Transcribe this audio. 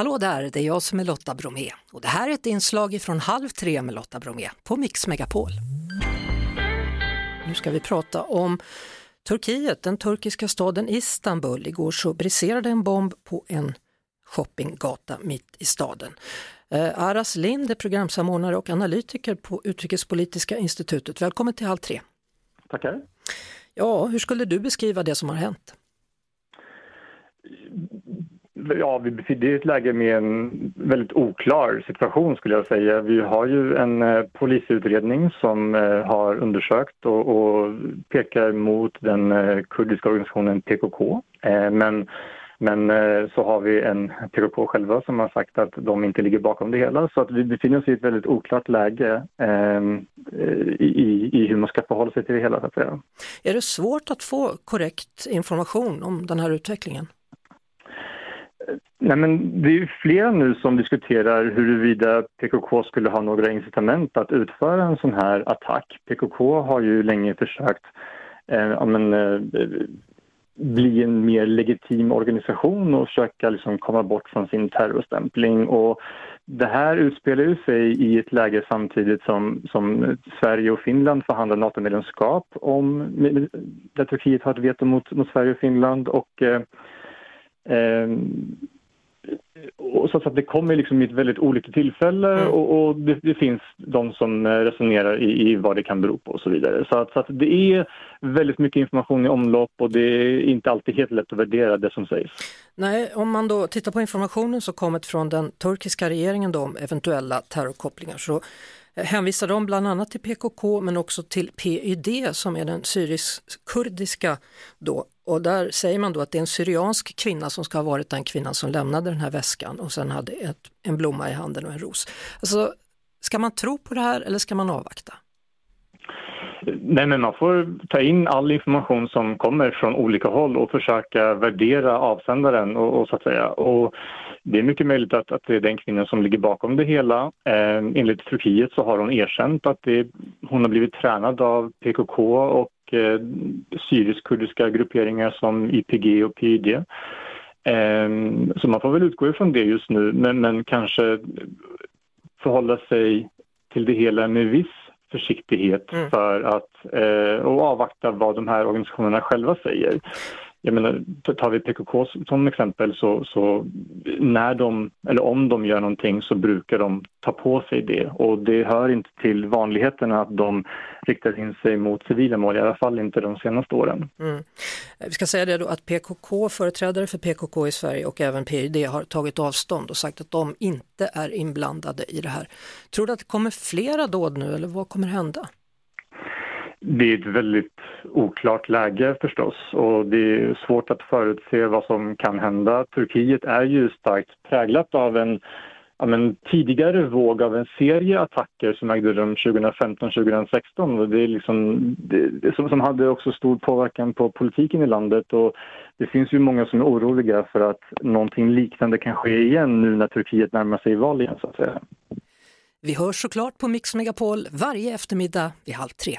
Hallå där, det är jag som är Lotta Bromé och det här är ett inslag från Halv tre med Lotta Bromé på Mix Megapol. Nu ska vi prata om Turkiet, den turkiska staden Istanbul. Igår så briserade en bomb på en shoppinggata mitt i staden. Eh, Aras Lind är programsamordnare och analytiker på Utrikespolitiska institutet. Välkommen till Halv tre. Tackar. Ja, hur skulle du beskriva det som har hänt? Ja, vi befinner oss i ett läge med en väldigt oklar situation skulle jag säga. Vi har ju en eh, polisutredning som eh, har undersökt och, och pekar mot den eh, kurdiska organisationen PKK. Eh, men men eh, så har vi en PKK själva som har sagt att de inte ligger bakom det hela. Så att vi befinner oss i ett väldigt oklart läge eh, i, i hur man ska förhålla sig till det hela. Så att säga. Är det svårt att få korrekt information om den här utvecklingen? Nej, men det är flera nu som diskuterar huruvida PKK skulle ha några incitament att utföra en sån här attack. PKK har ju länge försökt eh, men, eh, bli en mer legitim organisation och försöka liksom komma bort från sin terrorstämpling. Och det här utspelar ju sig i ett läge samtidigt som, som Sverige och Finland förhandlar NATO-medlemskap om där Turkiet har ett veto mot, mot Sverige och Finland. och eh och så att det kommer liksom i ett väldigt olyckligt tillfälle mm. och, och det, det, finns de som resonerar i, i, vad det kan bero på och så vidare. Så att, så att, det är väldigt mycket information i omlopp och det är inte alltid helt lätt att värdera det som sägs. Nej, om man då tittar på informationen som kommit från den turkiska regeringen då om eventuella terrorkopplingar så hänvisar de bland annat till PKK men också till PYD som är den syrisk-kurdiska då och där säger man då att det är en syriansk kvinna som ska ha varit den kvinnan som lämnade den här väskan och sen hade ett, en blomma i handen och en ros. Alltså, ska man tro på det här eller ska man avvakta? Nej, men man får ta in all information som kommer från olika håll och försöka värdera avsändaren och, och så att säga. Och det är mycket möjligt att, att det är den kvinnan som ligger bakom det hela. Eh, enligt Turkiet så har hon erkänt att det, hon har blivit tränad av PKK och eh, syrisk-kurdiska grupperingar som YPG och PYD. Eh, så man får väl utgå ifrån det just nu, men, men kanske förhålla sig till det hela med viss försiktighet mm. för att eh, och avvakta vad de här organisationerna själva säger jag menar, tar vi PKK som exempel så, så, när de, eller om de gör någonting så brukar de ta på sig det och det hör inte till vanligheterna att de riktar in sig mot civila mål, i alla fall inte de senaste åren. Mm. Vi ska säga det då att PKK, företrädare för PKK i Sverige och även PYD har tagit avstånd och sagt att de inte är inblandade i det här. Tror du att det kommer flera dåd nu eller vad kommer hända? Det är ett väldigt oklart läge förstås och det är svårt att förutse vad som kan hända. Turkiet är ju starkt präglat av en ja, men, tidigare våg av en serie attacker som ägde rum 2015-2016 det är liksom, det, som, som hade också stor påverkan på politiken i landet och det finns ju många som är oroliga för att någonting liknande kan ske igen nu när Turkiet närmar sig val igen så att säga. Vi hörs såklart på Mix Megapol varje eftermiddag vid halv tre.